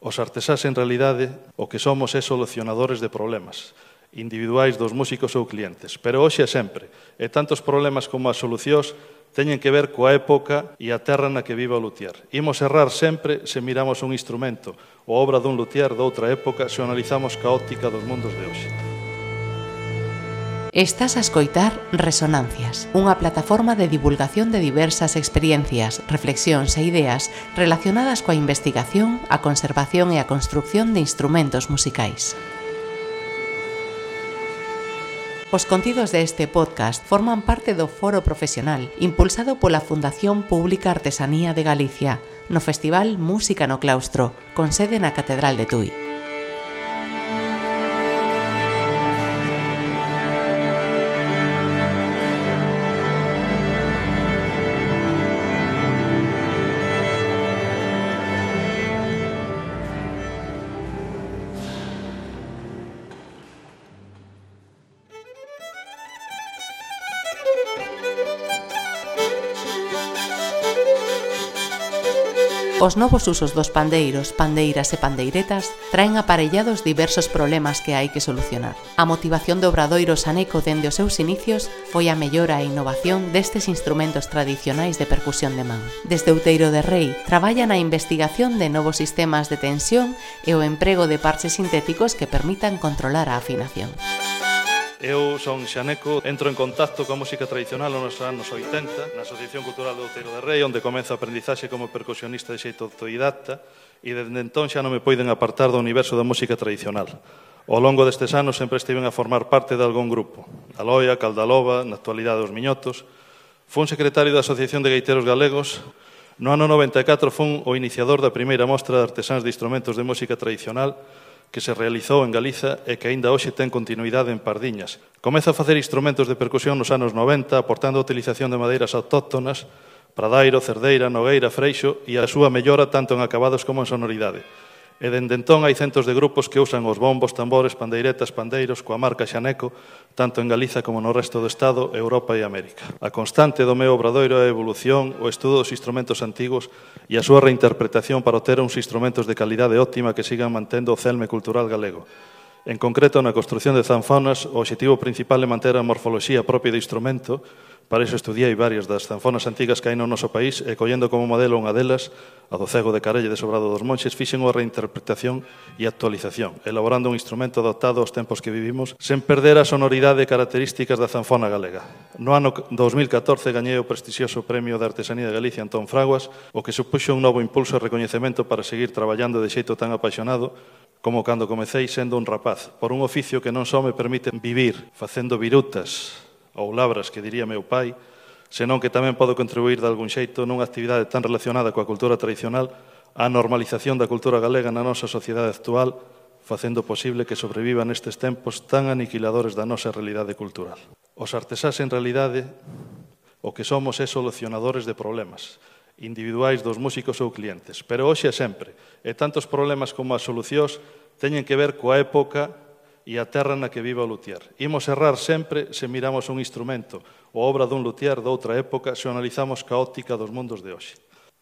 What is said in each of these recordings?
Os artesás, en realidade, o que somos é solucionadores de problemas individuais dos músicos ou clientes, pero hoxe e sempre, e tantos problemas como as solucións teñen que ver coa época e a terra na que viva o luthier. Imos errar sempre se miramos un instrumento ou obra dun luthier doutra época se analizamos ca óptica dos mundos de hoxe. Estás a escoitar Resonancias, unha plataforma de divulgación de diversas experiencias, reflexións e ideas relacionadas coa investigación, a conservación e a construción de instrumentos musicais. Os contidos deste podcast forman parte do Foro Profesional, impulsado pola Fundación Pública Artesanía de Galicia, no Festival Música no Claustro, con sede na Catedral de Tui. Os novos usos dos pandeiros, pandeiras e pandeiretas traen aparellados diversos problemas que hai que solucionar. A motivación do Obradoiro Saneco dende os seus inicios foi a mellora e innovación destes instrumentos tradicionais de percusión de man. Desde Outeiro de Rei traballa na investigación de novos sistemas de tensión e o emprego de parches sintéticos que permitan controlar a afinación. Eu son Xaneco, entro en contacto coa música tradicional nos anos 80 na Asociación Cultural do Outeiro de Rei, onde comezo a aprendizaxe como percusionista de xeito autodidacta e desde entón xa non me poiden apartar do universo da música tradicional. Ao longo destes anos sempre estiven a formar parte de algún grupo. Aloia, Caldaloba, na actualidade os Miñotos. Fun secretario da Asociación de Gaiteros Galegos, No ano 94 fun o iniciador da primeira mostra de artesáns de instrumentos de música tradicional que se realizou en Galiza e que aínda hoxe ten continuidade en Pardiñas. Comeza a facer instrumentos de percusión nos anos 90, aportando a utilización de madeiras autóctonas, Pradairo, Cerdeira, Nogueira, Freixo e a súa mellora tanto en acabados como en sonoridade e dende entón hai centos de grupos que usan os bombos, tambores, pandeiretas, pandeiros coa marca Xaneco, tanto en Galiza como no resto do Estado, Europa e América. A constante do meu obradoiro é a evolución, o estudo dos instrumentos antigos e a súa reinterpretación para obter uns instrumentos de calidade óptima que sigan mantendo o celme cultural galego. En concreto, na construción de zanfonas, o objetivo principal é manter a morfoloxía propia do instrumento, para iso estudiei varias das zanfonas antigas que hai no noso país e collendo como modelo unha delas, a do cego de Carelle de Sobrado dos Monxes fixen unha reinterpretación e actualización, elaborando un instrumento adaptado aos tempos que vivimos sen perder a sonoridade e características da zanfona galega. No ano 2014 gañei o prestixioso Premio de Artesanía de Galicia Antón Fraguas, o que supuxo un novo impulso e recoñecemento para seguir traballando de xeito tan apaixonado como cando comecei sendo un rapaz, por un oficio que non só me permite vivir facendo virutas ou labras que diría meu pai, senón que tamén podo contribuir de algún xeito nunha actividade tan relacionada coa cultura tradicional á normalización da cultura galega na nosa sociedade actual, facendo posible que sobreviva nestes tempos tan aniquiladores da nosa realidade cultural. Os artesás, en realidade, o que somos é solucionadores de problemas individuais dos músicos ou clientes, pero hoxe é sempre, e tantos problemas como as solucións teñen que ver coa época e a terra na que viva o luthier. Imos errar sempre se miramos un instrumento ou obra dun luthier doutra época se analizamos ca óptica dos mundos de hoxe.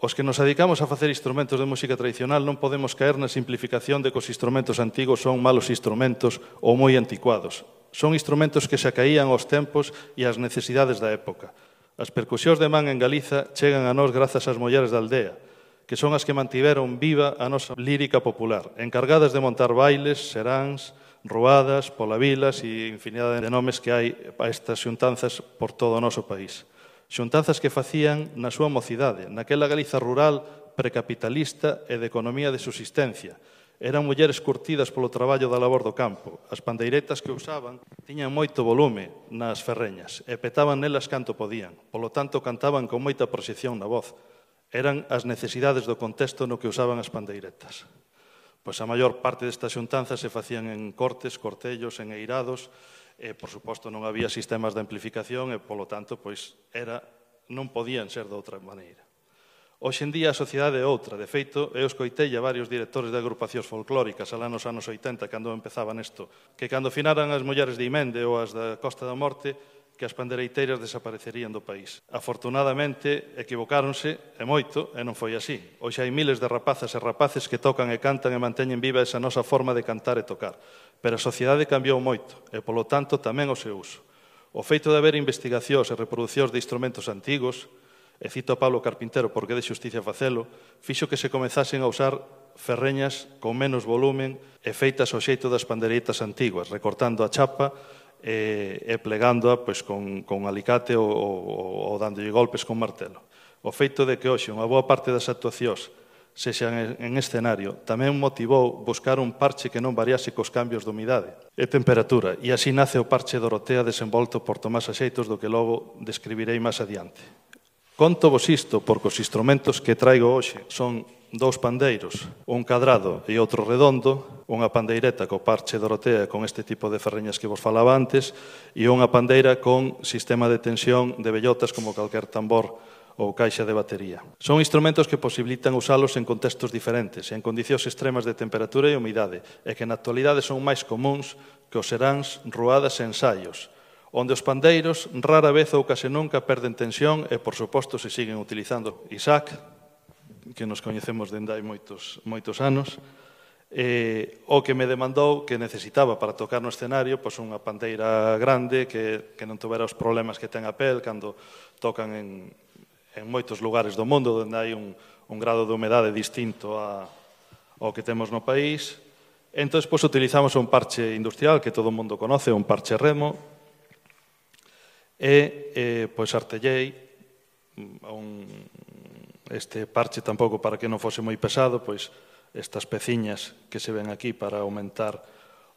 Os que nos dedicamos a facer instrumentos de música tradicional non podemos caer na simplificación de que os instrumentos antigos son malos instrumentos ou moi anticuados. Son instrumentos que se acaían aos tempos e ás necesidades da época. As percusións de man en Galiza chegan a nós grazas ás mulleres da aldea, que son as que mantiveron viva a nosa lírica popular, encargadas de montar bailes, seráns, Ruadas, pola Vilas e infinidade de nomes que hai a estas xuntanzas por todo o noso país. Xuntanzas que facían na súa mocidade, naquela Galiza rural precapitalista e de economía de subsistencia. Eran mulleres curtidas polo traballo da labor do campo. As pandeiretas que usaban tiñan moito volume nas ferreñas e petaban nelas canto podían. Polo tanto, cantaban con moita proxección na voz. Eran as necesidades do contexto no que usaban as pandeiretas. Pois a maior parte destas xuntanzas se facían en cortes, cortellos, en eirados, e, por suposto, non había sistemas de amplificación e, polo tanto, pois era non podían ser de outra maneira. Hoxe en día a sociedade é outra, de feito, eu escoitei a varios directores de agrupacións folclóricas alá nos anos 80, cando empezaba nesto, que cando finaran as mulleres de Imende ou as da Costa da Morte, que as pandereiteiras desaparecerían do país. Afortunadamente, equivocáronse e moito, e non foi así. Hoxe hai miles de rapazas e rapaces que tocan e cantan e manteñen viva esa nosa forma de cantar e tocar. Pero a sociedade cambiou moito, e polo tanto tamén o seu uso. O feito de haber investigacións e reproducións de instrumentos antigos, e cito a Pablo Carpintero porque de xusticia facelo, fixo que se comezasen a usar ferreñas con menos volumen e feitas ao xeito das pandereitas antiguas, recortando a chapa e, e plegándoa pois, con, con alicate ou, ou, ou dándolle golpes con martelo. O feito de que hoxe unha boa parte das actuacións sexan en escenario, tamén motivou buscar un parche que non variase cos cambios de humidade e temperatura, e así nace o parche Dorotea desenvolto por Tomás Axeitos do que logo describirei máis adiante. Conto vos isto porque os instrumentos que traigo hoxe son dous pandeiros, un cadrado e outro redondo, unha pandeireta co parche dorotea con este tipo de ferreñas que vos falaba antes e unha pandeira con sistema de tensión de bellotas como calquer tambor ou caixa de batería. Son instrumentos que posibilitan usalos en contextos diferentes, en condicións extremas de temperatura e humidade, e que na actualidade son máis comuns que os seráns, ruadas e ensaios, onde os pandeiros rara vez ou case nunca perden tensión e, por suposto, se siguen utilizando. Isaac, que nos coñecemos dende hai moitos, moitos anos, eh, o que me demandou que necesitaba para tocar no escenario pois unha pandeira grande que, que non tuvera os problemas que ten a pel cando tocan en, en moitos lugares do mundo onde hai un, un grado de humedade distinto a, ao que temos no país. Entón, pois, utilizamos un parche industrial que todo o mundo conoce, un parche remo, e eh, pois artellei un, este parche tampouco para que non fose moi pesado, pois estas peciñas que se ven aquí para aumentar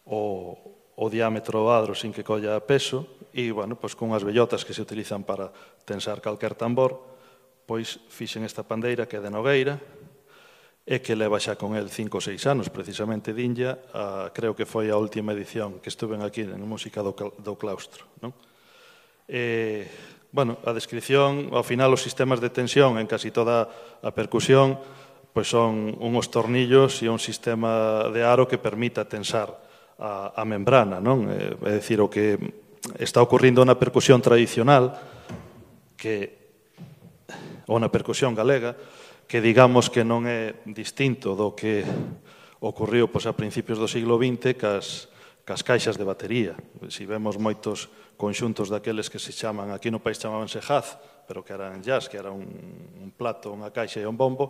o, o diámetro do adro sin que colla peso e, bueno, pois con as bellotas que se utilizan para tensar calquer tambor, pois fixen esta pandeira que é de Nogueira e que leva xa con el 5 ou 6 anos, precisamente dinlla, a, creo que foi a última edición que estuven aquí en Música do, do Claustro, non? Eh, bueno, a descripción, ao final, os sistemas de tensión en casi toda a percusión pois son unhos tornillos e un sistema de aro que permita tensar a, a membrana, non? Eh, é dicir, o que está ocurrindo na percusión tradicional que ou na percusión galega que digamos que non é distinto do que ocorreu pois, a principios do siglo XX cas, cas caixas de batería. Si vemos moitos conxuntos daqueles que se chaman, aquí no país chamábanse jazz, pero que eran jazz, que era un, un plato, unha caixa e un bombo,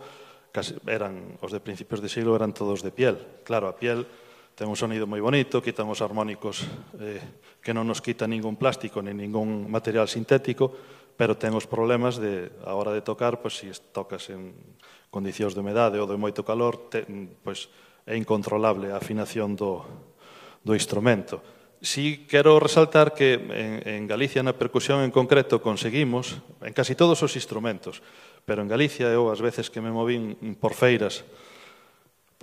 casi, eran os de principios de siglo eran todos de piel. Claro, a piel ten un sonido moi bonito, quitan os armónicos eh, que non nos quita ningún plástico ni ningún material sintético, pero ten os problemas de a hora de tocar, pois se tocas en condicións de humedade ou de moito calor, te, pois é incontrolable a afinación do do instrumento. Si quero resaltar que en, en Galicia na percusión en concreto conseguimos, en casi todos os instrumentos, pero en Galicia eu as veces que me movín por feiras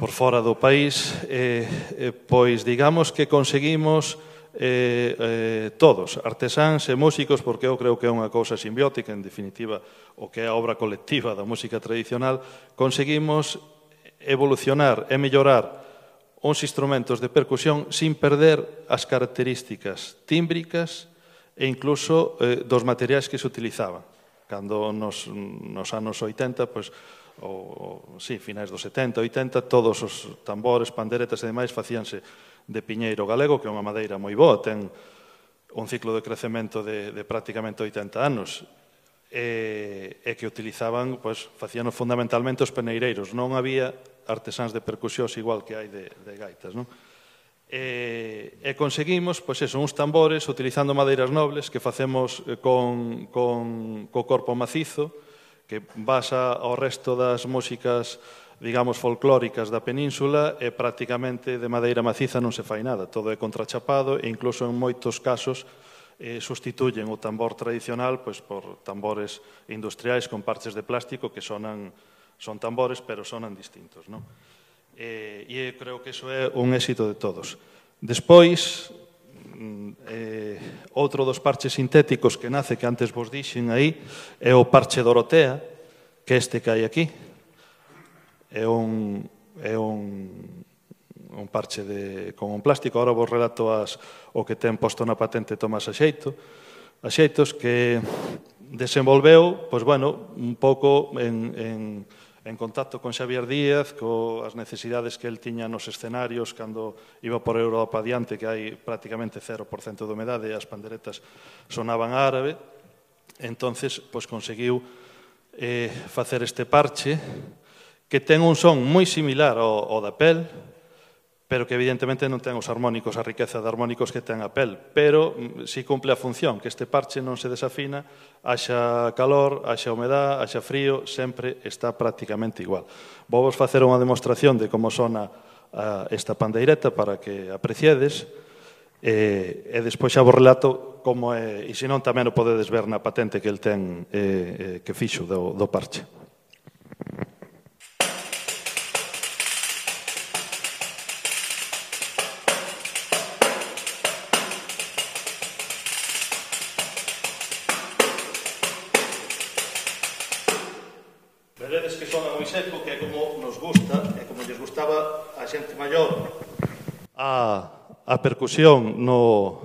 por fora do país, eh, eh, pois digamos que conseguimos eh, eh, todos, artesáns e músicos, porque eu creo que é unha cousa simbiótica, en definitiva, o que é a obra colectiva da música tradicional, conseguimos evolucionar e mellorar uns instrumentos de percusión sin perder as características tímbricas e incluso eh, dos materiais que se utilizaban. Cando nos, nos anos 80, pois, ou, sí, finais dos 70, 80, todos os tambores, panderetas e demais facíanse de piñeiro galego, que é unha madeira moi boa, ten un ciclo de crecemento de, de prácticamente 80 anos, e, e que utilizaban, pois, facíanos fundamentalmente os peneireiros. Non había artesáns de percusións igual que hai de, de gaitas, non? E, e conseguimos, pois eso, uns tambores utilizando madeiras nobles que facemos eh, con, con, co corpo macizo, que basa ao resto das músicas digamos, folclóricas da península e prácticamente de madeira maciza non se fai nada. Todo é contrachapado e incluso en moitos casos eh, sustituyen o tambor tradicional pois, por tambores industriais con parches de plástico que sonan son tambores, pero sonan distintos, non? Eh, e, e creo que iso é un éxito de todos. Despois, mm, eh, outro dos parches sintéticos que nace, que antes vos dixen aí, é o parche Dorotea, que este que hai aquí. É un, é un, un parche de, con un plástico. Ahora vos relato as, o que ten posto na patente Tomás Axeito. Axeitos que desenvolveu, pois bueno, un pouco en, en en contacto con Xavier Díaz, coas necesidades que el tiña nos escenarios cando iba por Europa adiante, que hai prácticamente 0% de humedade e as panderetas sonaban árabe. entonces pois conseguiu eh, facer este parche que ten un son moi similar ao, ao da pel, pero que evidentemente non ten os harmónicos, a riqueza de harmónicos que ten a pel, pero mm, si cumple a función, que este parche non se desafina, haxa calor, haxa humedad, haxa frío, sempre está prácticamente igual. Vou vos facer unha demostración de como sona a, esta pandeireta para que apreciades, e, e despois xa vos relato como é, e senón tamén o podedes ver na patente que el ten eh, eh, que fixo do, do parche. vedes que sona moi seco, que é como nos gusta, é como lles gustaba a xente maior a, a percusión no,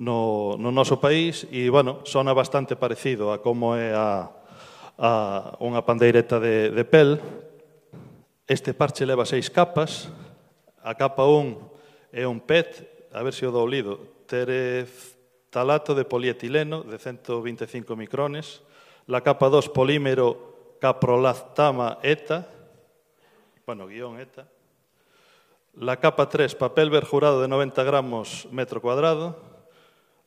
no, no noso país e, bueno, sona bastante parecido a como é a, a unha pandeireta de, de pel. Este parche leva seis capas. A capa 1 é un PET, a ver se o dou lido, tereftalato de polietileno de 125 micrones. La capa 2, polímero caprolactama ETA, bueno, guion ETA, La capa 3, papel verjurado de 90 gramos metro cuadrado.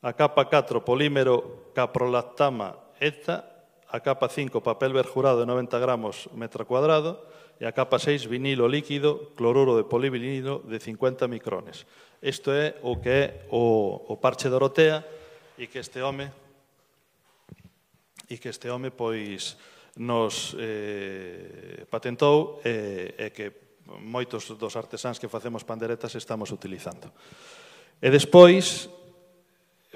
A capa 4, polímero caprolactama ETA. A capa 5, papel verjurado de 90 gramos metro cuadrado. E a capa 6, vinilo líquido, cloruro de polivinilo de 50 micrones. Isto é o que o, parche Dorotea e que este home e que este home pois nos eh, patentou e, eh, e que moitos dos artesáns que facemos panderetas estamos utilizando. E despois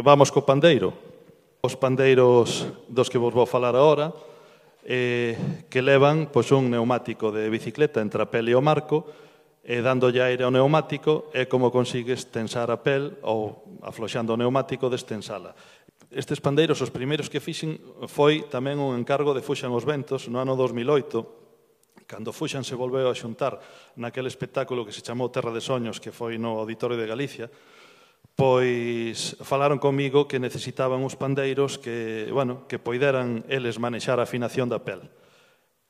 vamos co pandeiro. Os pandeiros dos que vos vou falar agora eh, que levan pois, un neumático de bicicleta entre a pel e o marco e dándolle aire ao neumático é como consigues tensar a pel ou afloxando o neumático destensala. Estes pandeiros, os primeiros que fixen, foi tamén un encargo de Fuxan os Ventos no ano 2008, cando Fuxan se volveu a xuntar naquele espectáculo que se chamou Terra de Soños, que foi no Auditorio de Galicia, pois falaron comigo que necesitaban uns pandeiros que, bueno, que poideran eles manexar a afinación da pel.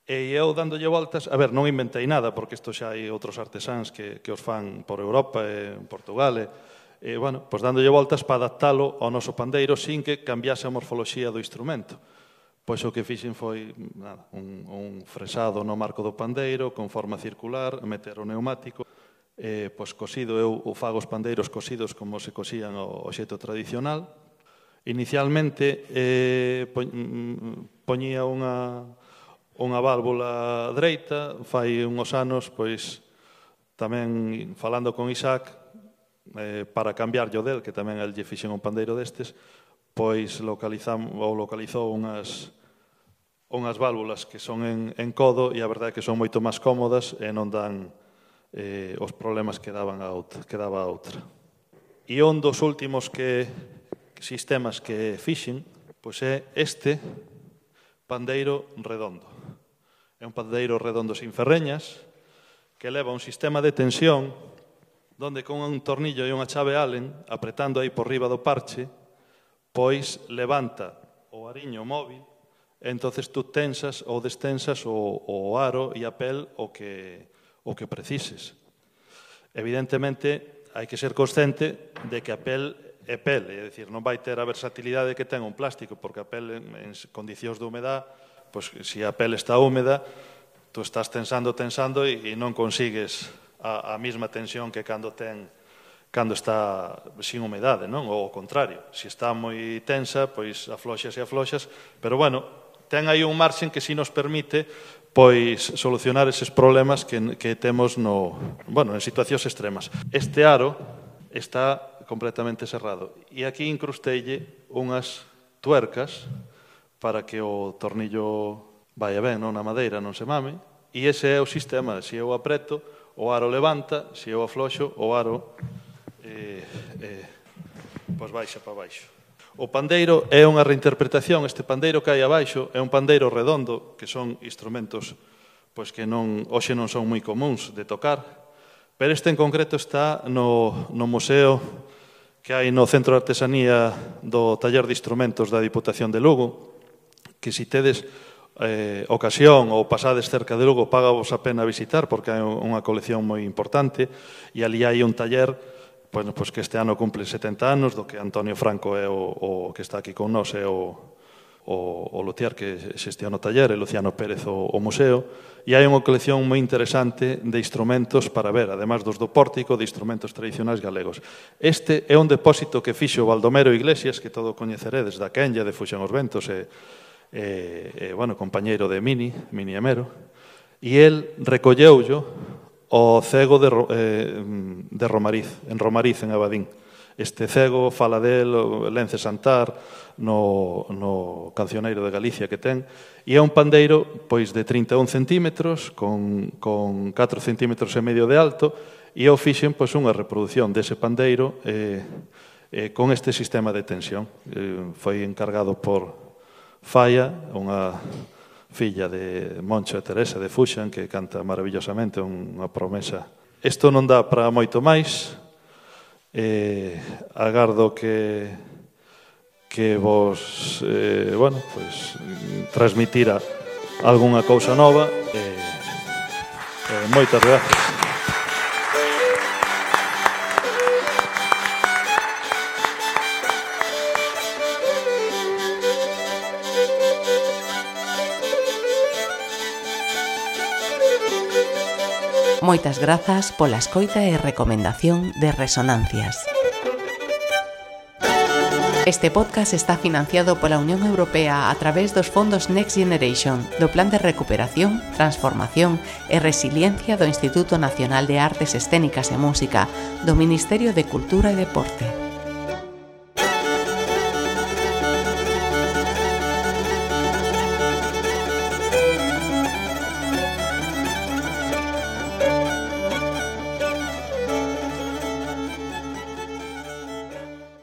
E eu dándolle voltas, a ver, non inventei nada, porque isto xa hai outros artesáns que, que os fan por Europa e en Portugal, e, eh, bueno, pois dándolle voltas para adaptalo ao noso pandeiro sin que cambiase a morfoloxía do instrumento. Pois o que fixen foi nada, un, un fresado no marco do pandeiro, con forma circular, meter o neumático, eh, pois cosido, eu o fago os pandeiros cosidos como se cosían o, o xeto tradicional. Inicialmente eh, mm, poñía unha, unha válvula dreita, fai unhos anos, pois tamén falando con Isaac, eh, para cambiar o del, que tamén el lle fixen un pandeiro destes, pois localizamos, ou localizou unhas, unhas válvulas que son en, en codo e a verdade é que son moito máis cómodas e non dan eh, os problemas que, daban a outra, que daba a outra. E un dos últimos que, sistemas que fixen pois é este pandeiro redondo. É un pandeiro redondo sin ferreñas que leva un sistema de tensión donde con un tornillo e unha chave Allen, apretando aí por riba do parche, pois levanta o ariño móvil, e entonces tú tensas ou destensas o, o aro e a pel o que, o que precises. Evidentemente, hai que ser consciente de que a pel é pel, é dicir, non vai ter a versatilidade que ten un plástico, porque a pel en, en condicións de humedad, pois, se a pel está húmeda, tú estás tensando, tensando e, e non consigues a, a mesma tensión que cando ten cando está sin humedade, non? Ou ao contrario, se está moi tensa, pois afloxas e afloxas, pero bueno, ten aí un marxen que si nos permite pois solucionar eses problemas que, que temos no, bueno, en situacións extremas. Este aro está completamente cerrado e aquí incrustelle unhas tuercas para que o tornillo vaya ben non? na madeira, non se mame, e ese é o sistema, se eu apreto, o aro levanta, se eu afloxo, o aro eh, eh, pois baixa para baixo. O pandeiro é unha reinterpretación, este pandeiro que hai abaixo é un pandeiro redondo, que son instrumentos pois que non hoxe non son moi comuns de tocar, pero este en concreto está no, no museo que hai no Centro de Artesanía do Taller de Instrumentos da Diputación de Lugo, que si tedes eh, ocasión ou pasades cerca de Lugo, paga vos a pena visitar porque hai unha colección moi importante e ali hai un taller bueno, pois pues que este ano cumple 70 anos do que Antonio Franco é o, o que está aquí con nós é o, o, o luthier que xestiona o taller e Luciano Pérez o, o museo e hai unha colección moi interesante de instrumentos para ver, además dos do pórtico de instrumentos tradicionais galegos. Este é un depósito que fixo Baldomero Iglesias que todo coñeceredes da Kenya de Fuxan os Ventos e eh, eh, bueno, compañeiro de Mini, Mini Emero, e el recolleullo o cego de, eh, de Romariz, en Romariz, en Abadín. Este cego fala del Lence Santar no, no cancioneiro de Galicia que ten e é un pandeiro pois de 31 centímetros con, con 4 centímetros e medio de alto e eu fixen pois, unha reproducción dese pandeiro eh, eh, con este sistema de tensión. Eh, foi encargado por Falla, unha filla de Moncho e Teresa de Fuxan, que canta maravillosamente unha promesa. Isto non dá para moito máis, eh, agardo que que vos eh, bueno, pues, transmitira algunha cousa nova eh, eh, moitas gracias Moitas grazas pola escoita e recomendación de Resonancias. Este podcast está financiado pola Unión Europea a través dos fondos Next Generation do Plan de Recuperación, Transformación e Resiliencia do Instituto Nacional de Artes Escénicas e Música do Ministerio de Cultura e Deporte.